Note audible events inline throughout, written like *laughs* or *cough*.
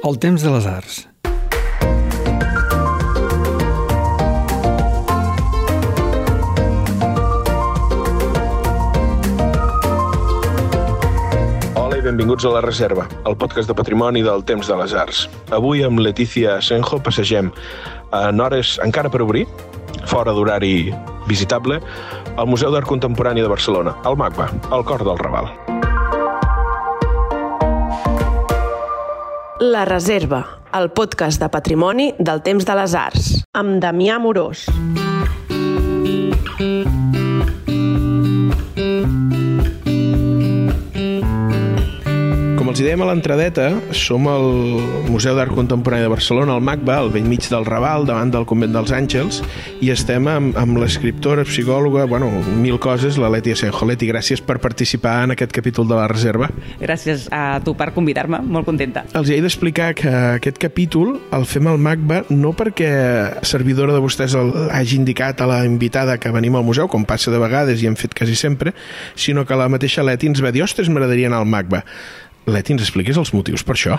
El temps de les arts. Hola i benvinguts a La Reserva, el podcast de patrimoni del temps de les arts. Avui amb Letícia Senjo passegem en hores encara per obrir, fora d'horari visitable, al Museu d'Art Contemporani de Barcelona, al MACBA, al cor del Raval. La Reserva, el podcast de patrimoni del temps de les arts, amb Damià Morós. Els dèiem a l'entradeta, som al Museu d'Art Contemporani de Barcelona, al MACBA, al vell mig del Raval, davant del Convent dels Àngels, i estem amb, amb l'escriptora, psicòloga, bueno, mil coses, la Leti Asenjo. Leti, gràcies per participar en aquest capítol de la reserva. Gràcies a tu per convidar-me, molt contenta. Els he d'explicar que aquest capítol el fem al MACBA no perquè servidora de vostès el hagi indicat a la invitada que venim al museu, com passa de vegades i hem fet quasi sempre, sinó que la mateixa Leti ens va dir ostres, m'agradaria anar al MACBA. Leti, ens expliques els motius per això?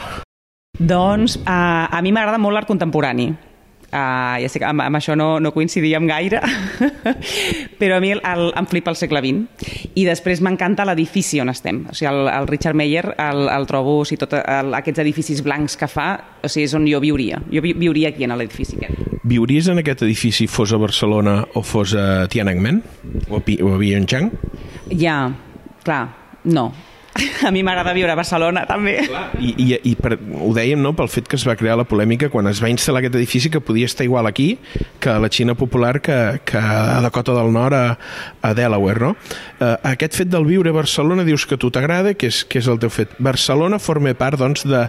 Doncs uh, a mi m'agrada molt l'art contemporani. Uh, ja sé que amb, amb això no, no coincidíem gaire, *laughs* però a mi el, el, em flipa el segle XX. I després m'encanta l'edifici on estem. O sigui, el, el Richard Meyer el, el trobo, o sigui, tot el, aquests edificis blancs que fa, o sigui, és on jo viuria. Jo vi, viuria aquí, en l'edifici aquest. Viuries en aquest edifici fos a Barcelona o fos a Tiananmen? O a, Pi- o a Vientiane? Ja, clar, no. *laughs* A mi m'agrada viure a Barcelona, també. I, i, i per, ho dèiem no, pel fet que es va crear la polèmica quan es va instal·lar aquest edifici que podia estar igual aquí que a la Xina popular que, que a Dakota del Nord a, a Delaware no? eh, aquest fet del viure a Barcelona dius que tu t'agrada, que, és, que és el teu fet Barcelona forma part doncs de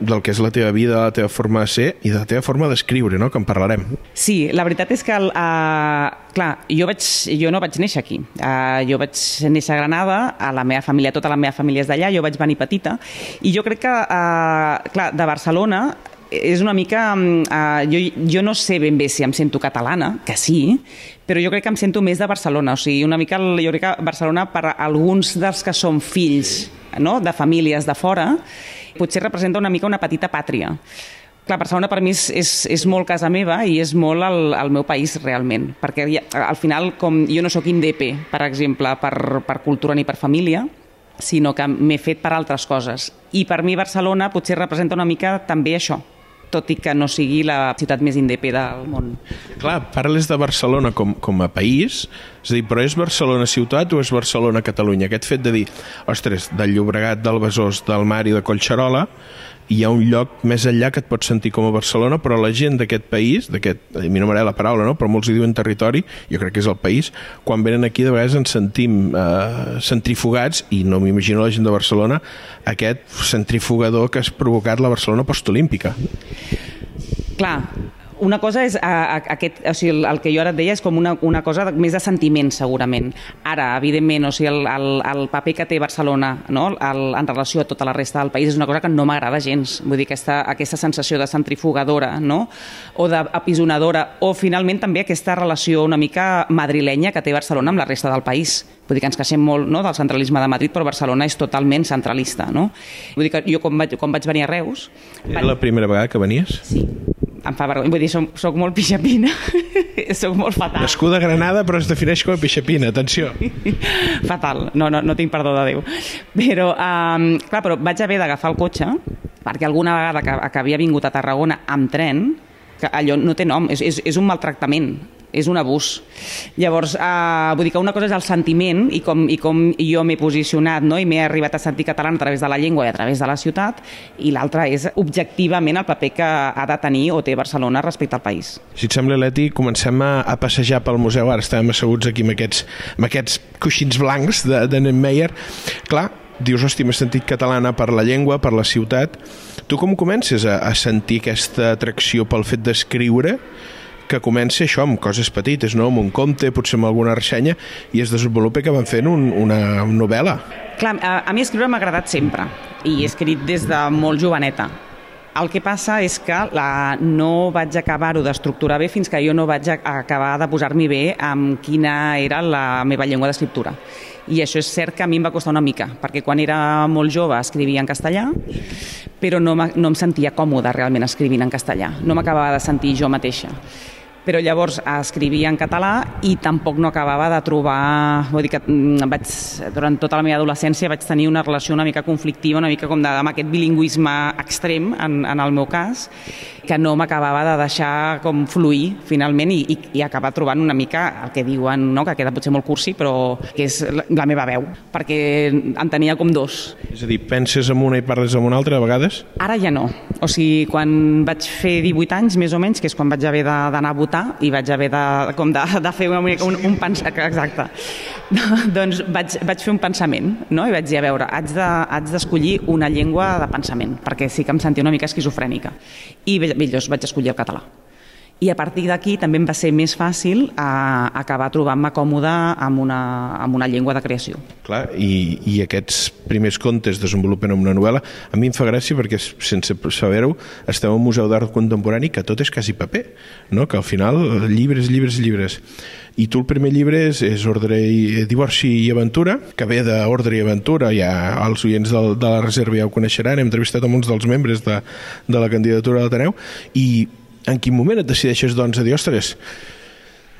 del que és la teva vida, la teva forma de ser i de la teva forma d'escriure, no? que en parlarem. Sí, la veritat és que, el, uh, clar, jo, vaig, jo no vaig néixer aquí. Uh, jo vaig néixer a Granada, a la meva família, tota la meva família és d'allà, jo vaig venir petita, i jo crec que, uh, clar, de Barcelona és una mica... Uh, jo, jo no sé ben bé si em sento catalana, que sí, però jo crec que em sento més de Barcelona. O sigui, una mica, jo crec que Barcelona, per alguns dels que són fills no? de famílies de fora, potser representa una mica una petita pàtria. Clar, Barcelona per mi és, és, és molt casa meva i és molt el, el meu país realment, perquè al final com jo no sóc indepe, per exemple, per, per cultura ni per família, sinó que m'he fet per altres coses. I per mi Barcelona potser representa una mica també això, tot i que no sigui la ciutat més indepe del món. Clar, parles de Barcelona com, com a país, és a dir, però és Barcelona ciutat o és Barcelona Catalunya? Aquest fet de dir, ostres, del Llobregat, del Besòs, del Mar i de Collserola, hi ha un lloc més enllà que et pots sentir com a Barcelona, però la gent d'aquest país, d'aquest, a mi no m'agrada la paraula, no? però molts hi diuen territori, jo crec que és el país, quan venen aquí de vegades ens sentim eh, centrifugats, i no m'imagino la gent de Barcelona, aquest centrifugador que has provocat la Barcelona postolímpica. Clar, una cosa és a, a, aquest, o sigui, el, el que jo ara et deia és com una, una cosa de, més de sentiment segurament. Ara, evidentment, o sigui, el, el, el paper que té Barcelona no? el, en relació a tota la resta del país és una cosa que no m'agrada gens. Vull dir, aquesta, aquesta sensació de centrifugadora no? o d'apisonadora o finalment també aquesta relació una mica madrilenya que té Barcelona amb la resta del país. Vull dir que ens queixem molt no, del centralisme de Madrid, però Barcelona és totalment centralista. No? Vull dir que jo quan vaig, quan vaig venir a Reus... Era la primera vegada que venies? Sí, em fa vergonya. Vull dir, soc, soc molt pixapina, *laughs* soc molt fatal. Nascuda a Granada però es defineix com a pixapina, atenció. *laughs* Fatal, no, no, no tinc perdó de Déu. Però, um, clar, però vaig haver d'agafar el cotxe perquè alguna vegada que, que havia vingut a Tarragona amb tren, que allò no té nom, és, és, és un maltractament, és un abús. Llavors, uh, vull dir que una cosa és el sentiment i com, i com jo m'he posicionat no? i m'he arribat a sentir català a través de la llengua i a través de la ciutat, i l'altra és objectivament el paper que ha de tenir o té Barcelona respecte al país. Si et sembla, Leti, comencem a, a passejar pel museu. Ara estàvem asseguts aquí amb aquests, amb aquests coixins blancs de, de Nemmeyer. Clar, dius, hosti, m'he sentit catalana per la llengua, per la ciutat. Tu com comences a, a sentir aquesta atracció pel fet d'escriure que comença això amb coses petites, no? amb un conte, potser amb alguna ressenya, i es desenvolupa que van fent un, una novel·la. Clar, a, a mi escriure m'ha agradat sempre i he escrit des de molt joveneta. El que passa és que la, no vaig acabar-ho d'estructurar bé fins que jo no vaig acabar de posar-m'hi bé amb quina era la meva llengua d'escriptura. I això és cert que a mi em va costar una mica, perquè quan era molt jove escrivia en castellà, però no, no em sentia còmoda realment escrivint en castellà. No m'acabava de sentir jo mateixa però llavors escrivia en català i tampoc no acabava de trobar... Vull dir que mm, vaig, durant tota la meva adolescència vaig tenir una relació una mica conflictiva, una mica com de, amb aquest bilingüisme extrem, en, en el meu cas, que no m'acabava de deixar com fluir finalment i, i, i acabar trobant una mica el que diuen, no? que queda potser molt cursi, però que és la, la meva veu, perquè en tenia com dos. És a dir, penses en una i parles en una altra a vegades? Ara ja no. O sigui, quan vaig fer 18 anys, més o menys, que és quan vaig haver d'anar a votar, votar i vaig haver de, com de, de fer una un, un pensament exacte. *laughs* doncs vaig, vaig fer un pensament no? i vaig dir, a veure, haig d'escollir de, una llengua de pensament perquè sí que em sentia una mica esquizofrènica i llavors vaig escollir el català i a partir d'aquí també em va ser més fàcil a, a acabar trobant-me còmode amb una, amb una llengua de creació. Clar, i, i aquests primers contes desenvolupen en una novel·la. A mi em fa gràcia perquè, sense saber-ho, estem al Museu d'Art Contemporani que tot és quasi paper, no? que al final llibres, llibres, llibres. I tu el primer llibre és, és Ordre i, Divorci i Aventura, que ve d'Ordre i Aventura, ja els oients de, de la reserva ja ho coneixeran, hem entrevistat a molts dels membres de, de la candidatura de l'Ateneu, i en quin moment et decideixes doncs a dir, ostres,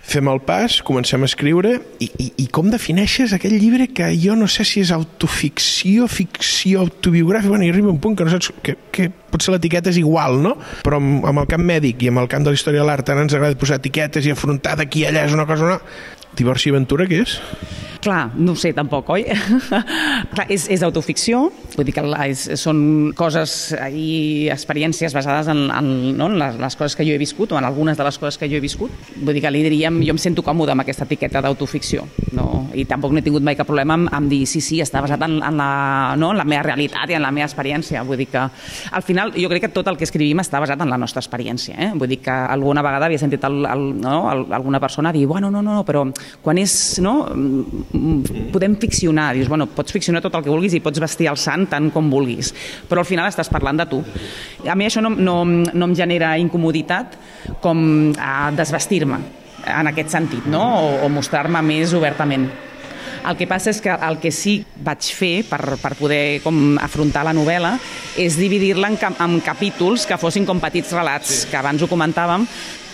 fem el pas, comencem a escriure i, i, i com defineixes aquell llibre que jo no sé si és autoficció, ficció autobiogràfica, bueno, i arriba un punt que no saps que, que potser l'etiqueta és igual, no? Però amb, amb el camp mèdic i amb el camp de la història de l'art tant ens agrada posar etiquetes i afrontar d'aquí allà és una cosa o no. Divorci i aventura, què és? Clar, no sé tampoc, oi? *laughs* Clar, és, és autoficció, vull dir que és, són coses i experiències basades en, en, no, en les, les coses que jo he viscut o en algunes de les coses que jo he viscut. Vull dir que li diríem, jo em sento còmode amb aquesta etiqueta d'autoficció, no? i tampoc no he tingut mai cap problema amb, amb dir sí, sí, està basat en, en, la, no, en la meva realitat i en la meva experiència. Vull dir que al final jo crec que tot el que escrivim està basat en la nostra experiència. Eh? Vull dir que alguna vegada havia sentit el, el, no, el, alguna persona dir, bueno, no, no, no, però quan és no, podem ficcionar, dius, bueno, pots ficcionar tot el que vulguis i pots vestir el sant tant com vulguis, però al final estàs parlant de tu. A mi això no, no, no em genera incomoditat com a desvestir-me en aquest sentit, no? o, o mostrar-me més obertament. El que passa és que el que sí vaig fer per, per poder com, afrontar la novel·la és dividir-la en, en capítols que fossin com petits relats, sí. que abans ho comentàvem,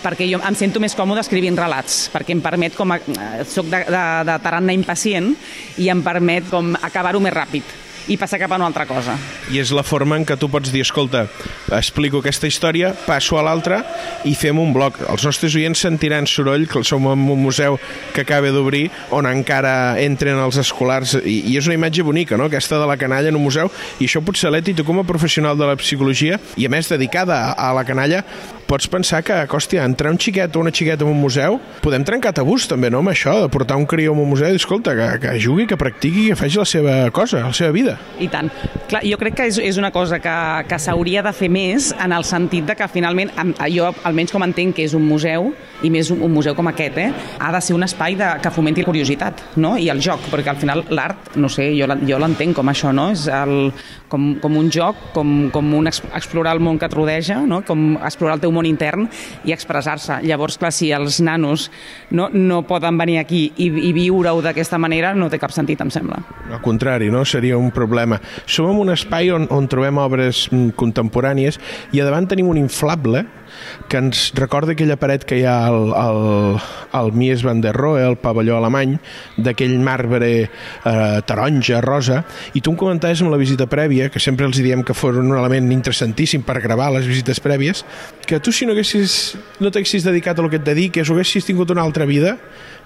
perquè jo em sento més còmode escrivint relats, perquè em permet com a... soc de, de, de tarannà impacient i em permet com acabar-ho més ràpid i passar cap a una altra cosa. I és la forma en què tu pots dir, escolta, explico aquesta història, passo a l'altra i fem un bloc. Els nostres oients sentiran soroll, que som en un museu que acaba d'obrir, on encara entren els escolars, i, i és una imatge bonica, no?, aquesta de la canalla en un museu, i això potser l'Eti, tu com a professional de la psicologia, i a més dedicada a la canalla, pots pensar que, hòstia, entrar un xiquet o una xiqueta en un museu, podem trencar tabús també, no?, amb això, de portar un crió en un museu i, escolta, que, que jugui, que practiqui, que faci la seva cosa, la seva vida. I tant. Clar, jo crec que és, és una cosa que, que s'hauria de fer més en el sentit de que finalment, jo almenys com entenc que és un museu, i més un, un museu com aquest, eh, ha de ser un espai de, que fomenti la curiositat no? i el joc, perquè al final l'art, no sé, jo, jo l'entenc com això, no? és el, com, com un joc, com, com un explorar el món que et rodeja, no? com explorar el teu món intern i expressar-se. Llavors, clar, si els nanos no, no poden venir aquí i, i viure-ho d'aquesta manera, no té cap sentit, em sembla. Al contrari, no? seria un problema. Som en un espai on, on trobem obres mm, contemporànies i a davant tenim un inflable que ens recorda aquella paret que hi ha al, al, al Mies van der Rohe, el pavelló alemany, d'aquell marbre eh, taronja, rosa, i tu em comentaves amb la visita prèvia, que sempre els diem que fos un element interessantíssim per gravar les visites prèvies, que tu si no haguessis, no t'haguessis dedicat a lo que et dediques o haguessis tingut una altra vida,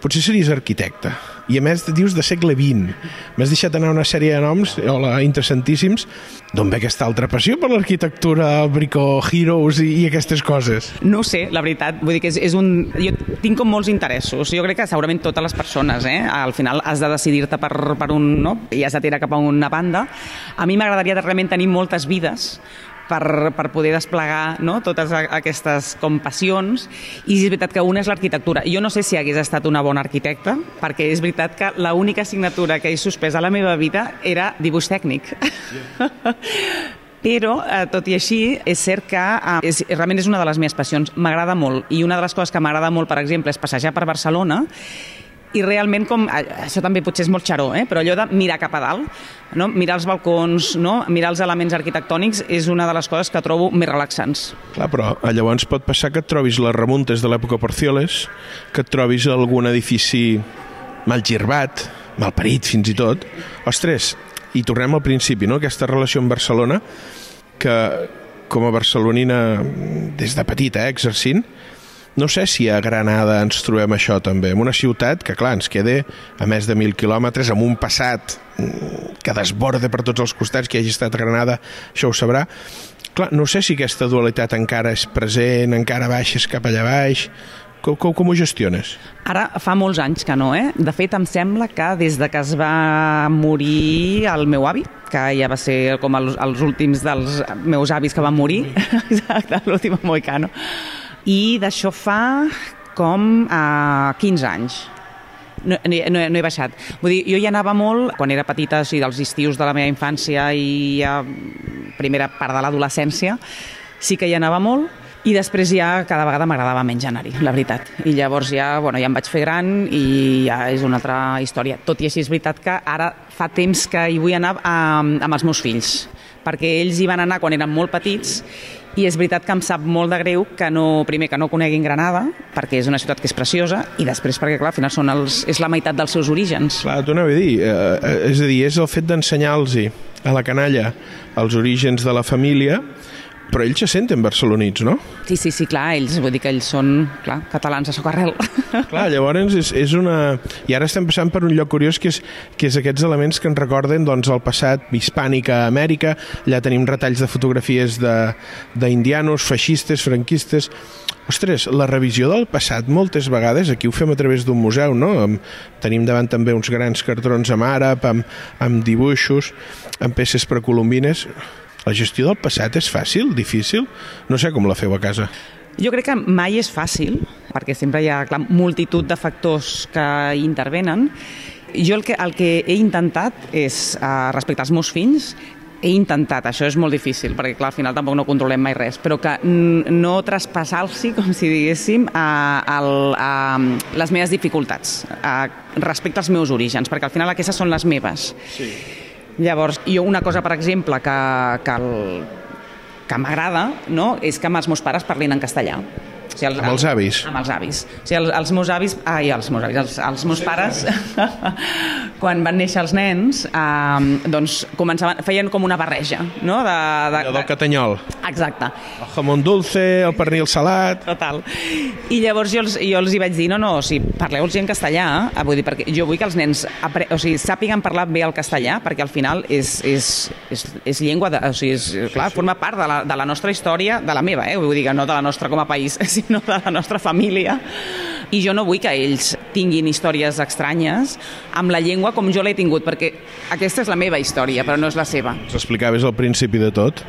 potser series arquitecte. I a més dius de segle XX. M'has deixat anar una sèrie de noms, hola, interessantíssims. D'on ve aquesta altra passió per l'arquitectura, Brico Heroes i, i aquestes coses? No sé, la veritat. Vull dir que és, és un... Jo tinc com molts interessos. Jo crec que segurament totes les persones, eh? Al final has de decidir-te per, per un... No? I has de tirar cap a una banda. A mi m'agradaria realment tenir moltes vides per, per poder desplegar no? totes aquestes com passions i és veritat que una és l'arquitectura. Jo no sé si hagués estat una bona arquitecta perquè és veritat que l'única assignatura que he suspès a la meva vida era dibuix tècnic. Yeah. *laughs* Però, eh, tot i així, és cert que eh, és, realment és una de les meves passions. M'agrada molt. I una de les coses que m'agrada molt, per exemple, és passejar per Barcelona i realment com, això també potser és molt xaró, eh? però allò de mirar cap a dalt, no? mirar els balcons, no? mirar els elements arquitectònics és una de les coses que trobo més relaxants. Clar, però eh, llavors pot passar que et trobis les remuntes de l'època Porcioles, que et trobis algun edifici mal girbat, mal parit fins i tot. Ostres, i tornem al principi, no? aquesta relació amb Barcelona, que com a barcelonina des de petita, eh, exercint, no sé si a Granada ens trobem això també, en una ciutat que, clar, ens queda a més de mil quilòmetres, amb un passat mm, que desborda per tots els costats, que hagi estat Granada, això ho sabrà. Clar, no sé si aquesta dualitat encara és present, encara baixes cap allà baix, com, com, com ho gestiones? Ara fa molts anys que no, eh? De fet, em sembla que des de que es va morir el meu avi, que ja va ser com els, els últims dels meus avis que van morir, *laughs* exacte, l'últim moicano, i d'això fa com a uh, 15 anys. No, no, no, he baixat. Vull dir, jo hi anava molt quan era petita, sigui, dels estius de la meva infància i ja primera part de l'adolescència, sí que hi anava molt, i després ja cada vegada m'agradava menys anar-hi, la veritat. I llavors ja, bueno, ja em vaig fer gran i ja és una altra història. Tot i així és veritat que ara fa temps que hi vull anar amb, amb els meus fills, perquè ells hi van anar quan eren molt petits i és veritat que em sap molt de greu que no, primer que no coneguin Granada, perquè és una ciutat que és preciosa, i després perquè, clar, al final són els, és la meitat dels seus orígens. Clar, t'ho anava a dir, eh, eh, és a dir, és el fet d'ensenyar-los a la canalla els orígens de la família, però ells se senten barcelonits, no? Sí, sí, sí, clar, ells, vull dir que ells són, clar, catalans a socarrel. *laughs* Clar, llavors és, és una... I ara estem passant per un lloc curiós que és, que és aquests elements que ens recorden doncs, el passat hispànic a Amèrica, allà tenim retalls de fotografies d'indianos, feixistes, franquistes... Ostres, la revisió del passat moltes vegades, aquí ho fem a través d'un museu, no? Tenim davant també uns grans cartrons amb àrab, amb, amb dibuixos, amb peces precolombines la gestió del passat és fàcil, difícil? No sé com la feu a casa. Jo crec que mai és fàcil, perquè sempre hi ha clar, multitud de factors que intervenen. Jo el que, el que he intentat és uh, respectar els meus fills, he intentat, això és molt difícil, perquè clar, al final tampoc no controlem mai res, però que no traspassar-los, *laughs* com si diguéssim, a, a, a les meves dificultats, a, respecte als meus orígens, perquè al final aquestes són les meves. Sí Llavors, jo una cosa, per exemple, que, que, el, que m'agrada no? és que amb els meus pares parlin en castellà. O sigui, els, amb els avis? Amb els avis. O sigui, els, els meus avis... Ai, els meus avis, els, els meus pares, *laughs* quan van néixer els nens, eh, doncs començaven, feien com una barreja, no? De, de, de, del catanyol. Exacte. El jamón dulce, el pernil salat... Total. I llavors jo els, jo els hi vaig dir, no, no, o sigui, parleu-los en castellà, eh? vull dir, perquè jo vull que els nens apre... o sigui, sàpiguen parlar bé el castellà, perquè al final és, és, és, és llengua, de, o sigui, és, clar, forma part de la, de la nostra història, de la meva, eh? vull dir que no de la nostra com a país, *laughs* sinó de la nostra família. I jo no vull que ells tinguin històries estranyes amb la llengua com jo l'he tingut, perquè aquesta és la meva història, però no és la seva. S'explicaves al principi de tot?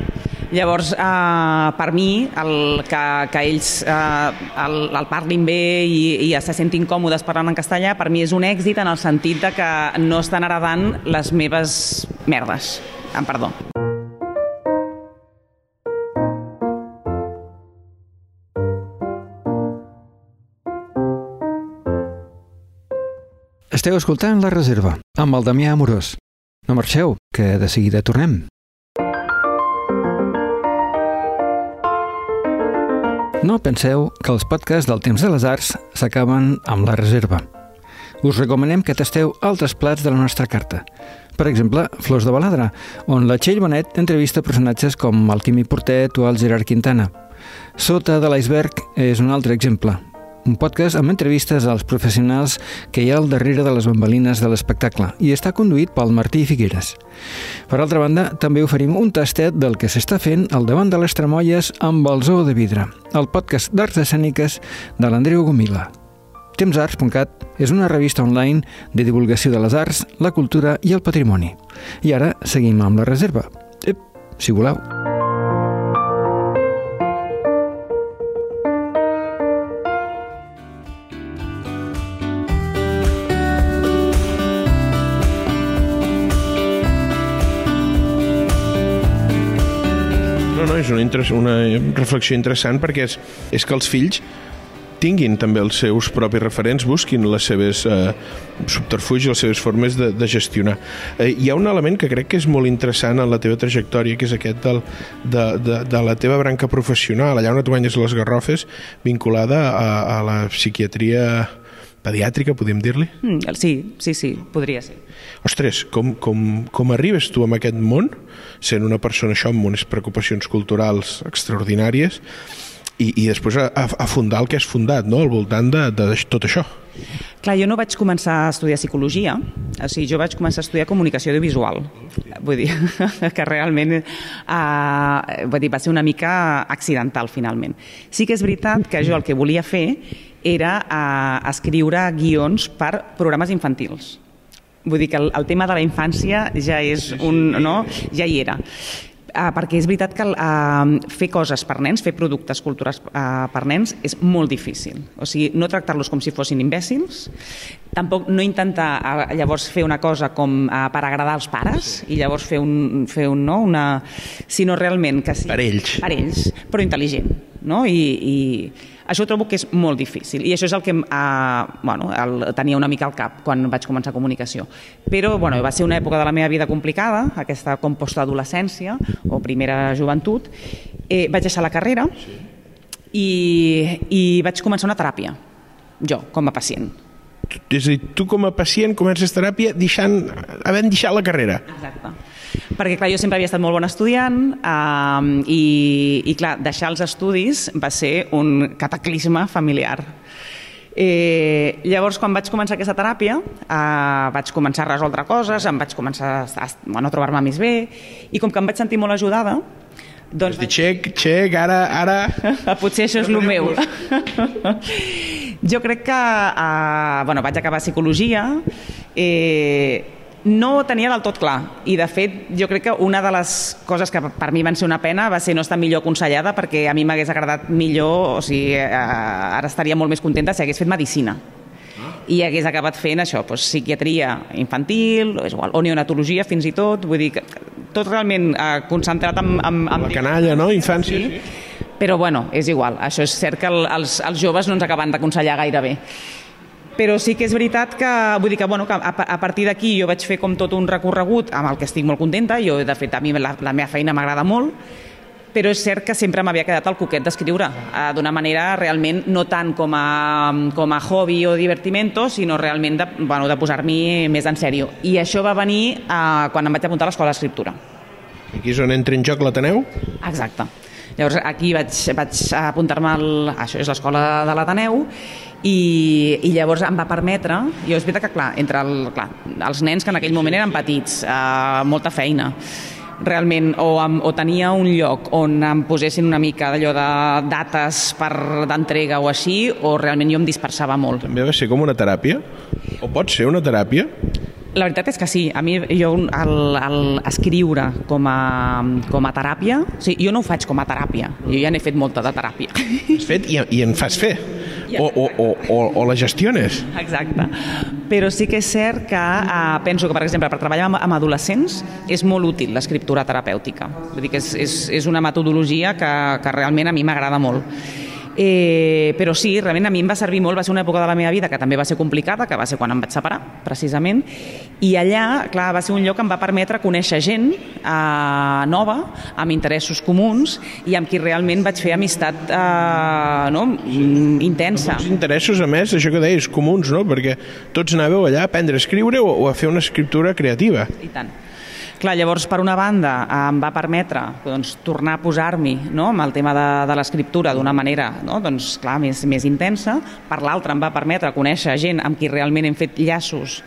Llavors, eh, per mi, el, que, que ells eh, el, el parlin bé i, i se sentin còmodes parlant en castellà, per mi és un èxit en el sentit de que no estan heredant les meves merdes. Em perdó. Esteu escoltant La Reserva, amb el Damià Amorós. No marxeu, que de seguida tornem. No penseu que els podcasts del Temps de les Arts s'acaben amb La Reserva. Us recomanem que tasteu altres plats de la nostra carta. Per exemple, Flors de Baladra, on la Txell Bonet entrevista personatges com el Quimi Portet o el Gerard Quintana. Sota de l'iceberg és un altre exemple, un podcast amb entrevistes als professionals que hi ha al darrere de les bambalines de l'espectacle i està conduït pel Martí Figueres. Per altra banda, també oferim un tastet del que s'està fent al davant de les Tremolles amb el Zoo de Vidre, el podcast d'arts escèniques de l'Andreu Gomila. Temsarts.cat és una revista online de divulgació de les arts, la cultura i el patrimoni. I ara seguim amb la reserva. Ep, si voleu. Una, reflexió interessant perquè és, és que els fills tinguin també els seus propis referents, busquin les seves eh, subterfugis, les seves formes de, de gestionar. Eh, hi ha un element que crec que és molt interessant en la teva trajectòria, que és aquest del, de, de, de la teva branca professional, allà on et guanyes les garrofes, vinculada a, a la psiquiatria pediàtrica, podem dir-li? Mm, sí, sí, sí, podria ser. Ostres, com, com, com arribes tu en aquest món, sent una persona això amb unes preocupacions culturals extraordinàries, i, i després a, a fundar el que has fundat, no?, al voltant de, de tot això. Clar, jo no vaig començar a estudiar psicologia, o sigui, jo vaig començar a estudiar comunicació audiovisual. Vull dir, *laughs* que realment eh, vull dir, va ser una mica accidental, finalment. Sí que és veritat que jo el que volia fer era eh, escriure guions per programes infantils. Vull dir que el, el tema de la infància ja és un... no? ja hi era. Uh, perquè és veritat que uh, fer coses per nens, fer productes culturals uh, per nens és molt difícil. O sigui, no tractar-los com si fossin imbècils, tampoc no intentar uh, llavors fer una cosa com uh, per agradar als pares i llavors fer un, fer un no, una... sinó realment que sí, per ells. Per ells, però intel·ligent. No? I, i això trobo que és molt difícil i això és el que eh, bueno, el, tenia una mica al cap quan vaig començar comunicació. Però bueno, va ser una època de la meva vida complicada, aquesta com postadolescència o primera joventut. Eh, vaig deixar la carrera i, i vaig començar una teràpia, jo, com a pacient. És a dir, tu com a pacient comences teràpia deixant, havent deixat la carrera. Exacte perquè clar, jo sempre havia estat molt bon estudiant eh, i, i clar, deixar els estudis va ser un cataclisme familiar. Eh, llavors, quan vaig començar aquesta teràpia, eh, vaig començar a resoldre coses, em vaig començar a, a, a trobar-me més bé, i com que em vaig sentir molt ajudada, doncs... Dit, xec, xec, ara... ara... *laughs* Potser això és el meu. *laughs* jo crec que... Eh, bueno, vaig acabar psicologia, eh, no tenia del tot clar i de fet jo crec que una de les coses que per mi van ser una pena va ser no estar millor aconsellada perquè a mi m'hagués agradat millor o sigui, eh, ara estaria molt més contenta si hagués fet medicina i hagués acabat fent això, doncs, psiquiatria infantil és igual, o neonatologia fins i tot vull dir que tot realment eh, concentrat en, en, en... La canalla, no? Infància, sí. sí. Però bueno, és igual, això és cert que el, els, els joves no ens acaben d'aconsellar gaire bé però sí que és veritat que, vull dir que, bueno, que a, a partir d'aquí jo vaig fer com tot un recorregut amb el que estic molt contenta, jo de fet a mi la, la meva feina m'agrada molt, però és cert que sempre m'havia quedat el coquet d'escriure, eh, d'una manera realment no tant com a, com a hobby o divertimento, sinó realment de, bueno, de posar-m'hi més en sèrio. I això va venir eh, quan em vaig apuntar a l'escola d'escriptura. Aquí és on entra en joc l'Ateneu? Exacte. Llavors aquí vaig, vaig apuntar-me al... Això és l'escola de l'Ateneu i, i llavors em va permetre, jo és veritat que clar, entre el, clar, els nens que en aquell moment eren petits, eh, molta feina, realment o, o tenia un lloc on em posessin una mica d'allò de dates per d'entrega o així, o realment jo em dispersava molt. També va ser com una teràpia? O pot ser una teràpia? La veritat és que sí. A mi, jo, el, el escriure com a, com a teràpia, o sigui, jo no ho faig com a teràpia, jo ja n'he fet molta de teràpia. Has fet i, i en fas fer? O, o, o, o, o la gestiones? Exacte. Però sí que és cert que eh, penso que, per exemple, per treballar amb, amb adolescents és molt útil l'escriptura terapèutica. Vull dir que és, és, és una metodologia que, que realment a mi m'agrada molt Eh, però sí, realment a mi em va servir molt, va ser una època de la meva vida que també va ser complicada, que va ser quan em vaig separar, precisament, i allà, clar, va ser un lloc que em va permetre conèixer gent eh, nova, amb interessos comuns, i amb qui realment vaig fer amistat eh, no? intensa. Els interessos, a més, això que deies, comuns, no? Perquè tots anàveu allà a aprendre a escriure o, o a fer una escriptura creativa. I tant. Clar, llavors, per una banda, em va permetre doncs, tornar a posar-m'hi no? amb el tema de, de l'escriptura d'una manera no? doncs, clar, més, més intensa. Per l'altra, em va permetre conèixer gent amb qui realment hem fet llaços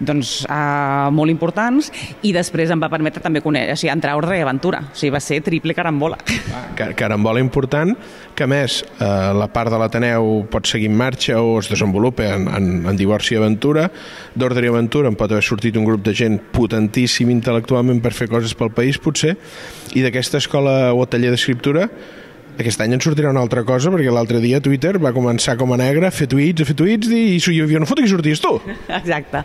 doncs, uh, molt importants i després em va permetre també conèixer, o sigui, entrar a Ordre i Aventura, o sigui, va ser triple carambola. Ah, car carambola important, que més eh, la part de l'Ateneu pot seguir en marxa o es desenvolupa en, en, en divorci i aventura, d'Ordre i Aventura en pot haver sortit un grup de gent potentíssim intel·lectualment per fer coses pel país, potser, i d'aquesta escola o taller d'escriptura Aquest any en sortirà una altra cosa, perquè l'altre dia Twitter va començar com a negre a fer tuits, a fer tuits, i hi havia una foto que sorties tu. *laughs* Exacte.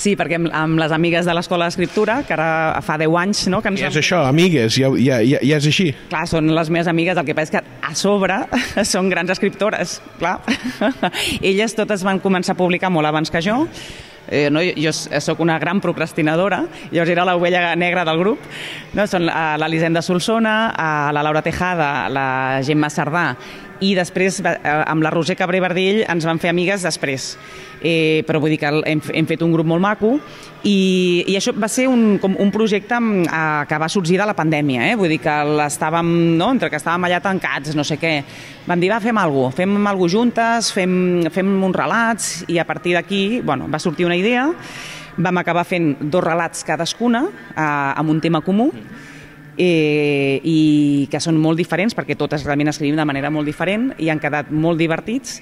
Sí, perquè amb, amb les amigues de l'Escola d'Escriptura, que ara fa 10 anys, no?, que ens Ja és això, amigues, ja, ja, ja, ja és així. Clar, són les meves amigues, el que passa és que a sobre *laughs* són grans escriptores, clar. *laughs* Elles totes van començar a publicar molt abans que jo, eh, no, jo sóc una gran procrastinadora, llavors era l'ovella negra del grup, no? són eh, l'Elisenda Solsona, eh, la Laura Tejada, la Gemma Sardà, i després eh, amb la Roser Cabré Verdell ens van fer amigues després eh, però vull dir que hem, hem fet un grup molt maco i, i això va ser un, com un projecte eh, que va sorgir de la pandèmia, eh? vull dir que l'estàvem, no? entre que estàvem allà tancats, no sé què, vam dir, va, fem alguna cosa, fem alguna cosa juntes, fem, fem uns relats i a partir d'aquí, bueno, va sortir una idea, vam acabar fent dos relats cadascuna eh, amb un tema comú eh, i que són molt diferents perquè totes realment escrivim de manera molt diferent i han quedat molt divertits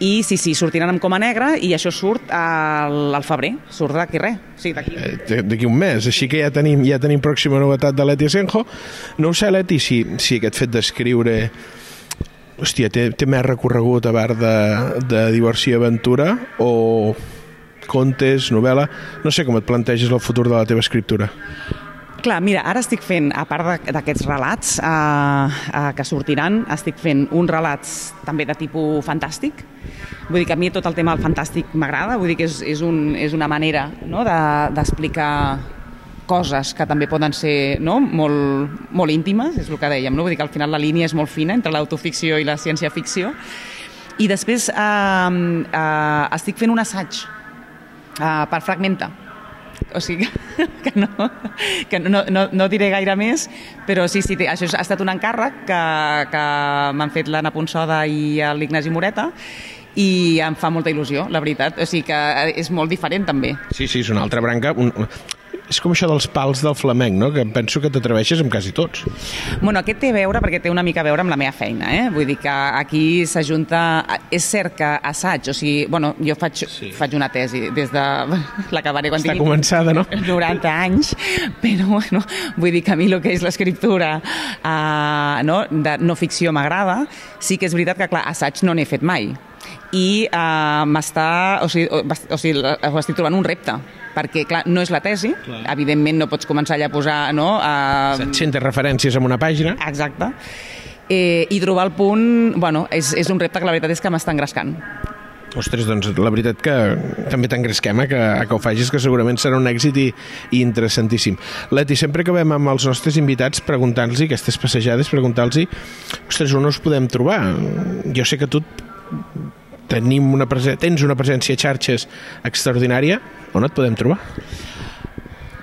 i sí, sí, sortiran amb coma negra i això surt al, al febrer, surt d'aquí res, sí, d'aquí. Eh, d'aquí un mes, així que ja tenim, ja tenim pròxima novetat de Leti Senjo. No ho sé, Leti, si, si aquest fet d'escriure hòstia, té, té més recorregut a part de, de diversió i aventura o contes, novel·la... No sé com et planteges el futur de la teva escriptura. Clar, mira, ara estic fent, a part d'aquests relats eh, eh, que sortiran, estic fent uns relats també de tipus fantàstic. Vull dir que a mi tot el tema del fantàstic m'agrada, vull dir que és, és, un, és una manera no, d'explicar de, coses que també poden ser no, molt, molt íntimes, és el que dèiem, no? vull dir que al final la línia és molt fina entre l'autoficció i la ciència-ficció. I després eh, eh, estic fent un assaig eh, per Fragmenta, o sigui *laughs* que no, que no, no, no diré gaire més, però sí, sí, això ha estat un encàrrec que, que m'han fet l'Anna Ponsoda i l'Ignasi Moreta i em fa molta il·lusió, la veritat. O sigui que és molt diferent, també. Sí, sí, és una altra branca. Un, és com això dels pals del flamenc, no? que penso que t'atreveixes amb quasi tots. Bueno, aquest té a veure perquè té una mica a veure amb la meva feina, eh? vull dir que aquí s'ajunta... És cert que assaig, o sigui, bueno, jo faig, sí. faig una tesi des de... *laughs* L'acabaré quan Està tingui... començada, no? *laughs* 90 anys, però bueno, vull dir que a mi el que és l'escriptura uh, no, de no ficció m'agrada, sí que és veritat que, clar, assaig no n'he fet mai i uh, m'està, o sigui, o, sigui, ho estic trobant un repte perquè, clar, no és la tesi, clar. evidentment no pots començar allà a posar... No, a... 700 referències en una pàgina. Exacte. Eh, I trobar el punt, bueno, és, és un repte que la veritat és que m'està engrescant. Ostres, doncs la veritat que també t'engresquem a que, a que ho facis, que segurament serà un èxit i, i interessantíssim. Leti, sempre que acabem amb els nostres invitats preguntant-los aquestes passejades, preguntar-los ostres, on us podem trobar? Jo sé que tu tenim una tens una presència a xarxes extraordinària, on et podem trobar?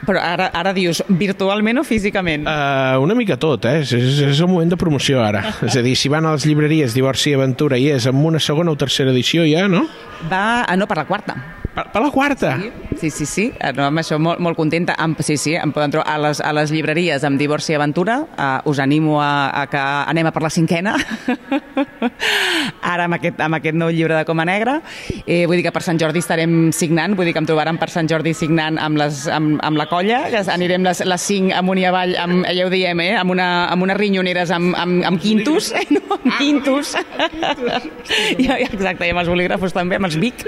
Però ara, ara dius, virtualment o físicament? Uh, una mica tot, eh? És, és, és el moment de promoció ara. és a dir, si van a les llibreries Divorci i Aventura i és amb una segona o tercera edició ja, no? Va, ah, no, per la quarta. Per, per la quarta? Sí, sí, sí, sí. Eh, no, amb això molt, molt contenta. Amb, sí, sí, em poden trobar a les, a les llibreries amb Divorci i Aventura. Uh, us animo a, a que anem a per la cinquena. *laughs* Ara amb aquest, amb aquest nou llibre de Coma Negra. Eh, vull dir que per Sant Jordi estarem signant, vull dir que em trobaran per Sant Jordi signant amb, les, amb, amb la colla, que anirem les, les cinc amunt i avall, amb, ja ho diem, eh, amb, una, amb unes rinyoneres amb, amb, amb quintos, eh, *laughs* no, amb quintos. *laughs* ja, exacte, i amb els bolígrafos també, amb els Vic.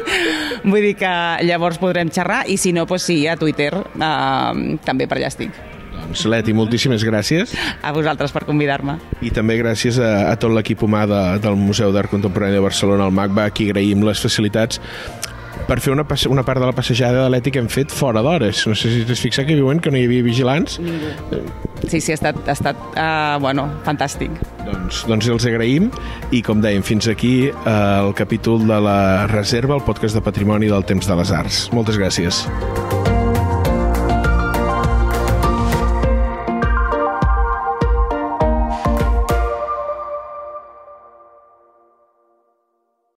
Vull dir que llavors podrem xerrar i si no, doncs sí, a Twitter eh, també per allà estic. Doncs Leti, moltíssimes gràcies. A vosaltres per convidar-me. I també gràcies a, a tot l'equip humà de, del Museu d'Art Contemporani de Barcelona, el MACBA, a qui agraïm les facilitats per fer una, una part de la passejada de l'ètic hem fet fora d'hores. No sé si t'has fixat que diuen que no hi havia vigilants. Ningú. Sí, sí, ha estat, ha estat uh, bueno, fantàstic. Doncs, doncs els agraïm i, com dèiem, fins aquí uh, el capítol de la reserva, el podcast de patrimoni del temps de les arts. Moltes gràcies.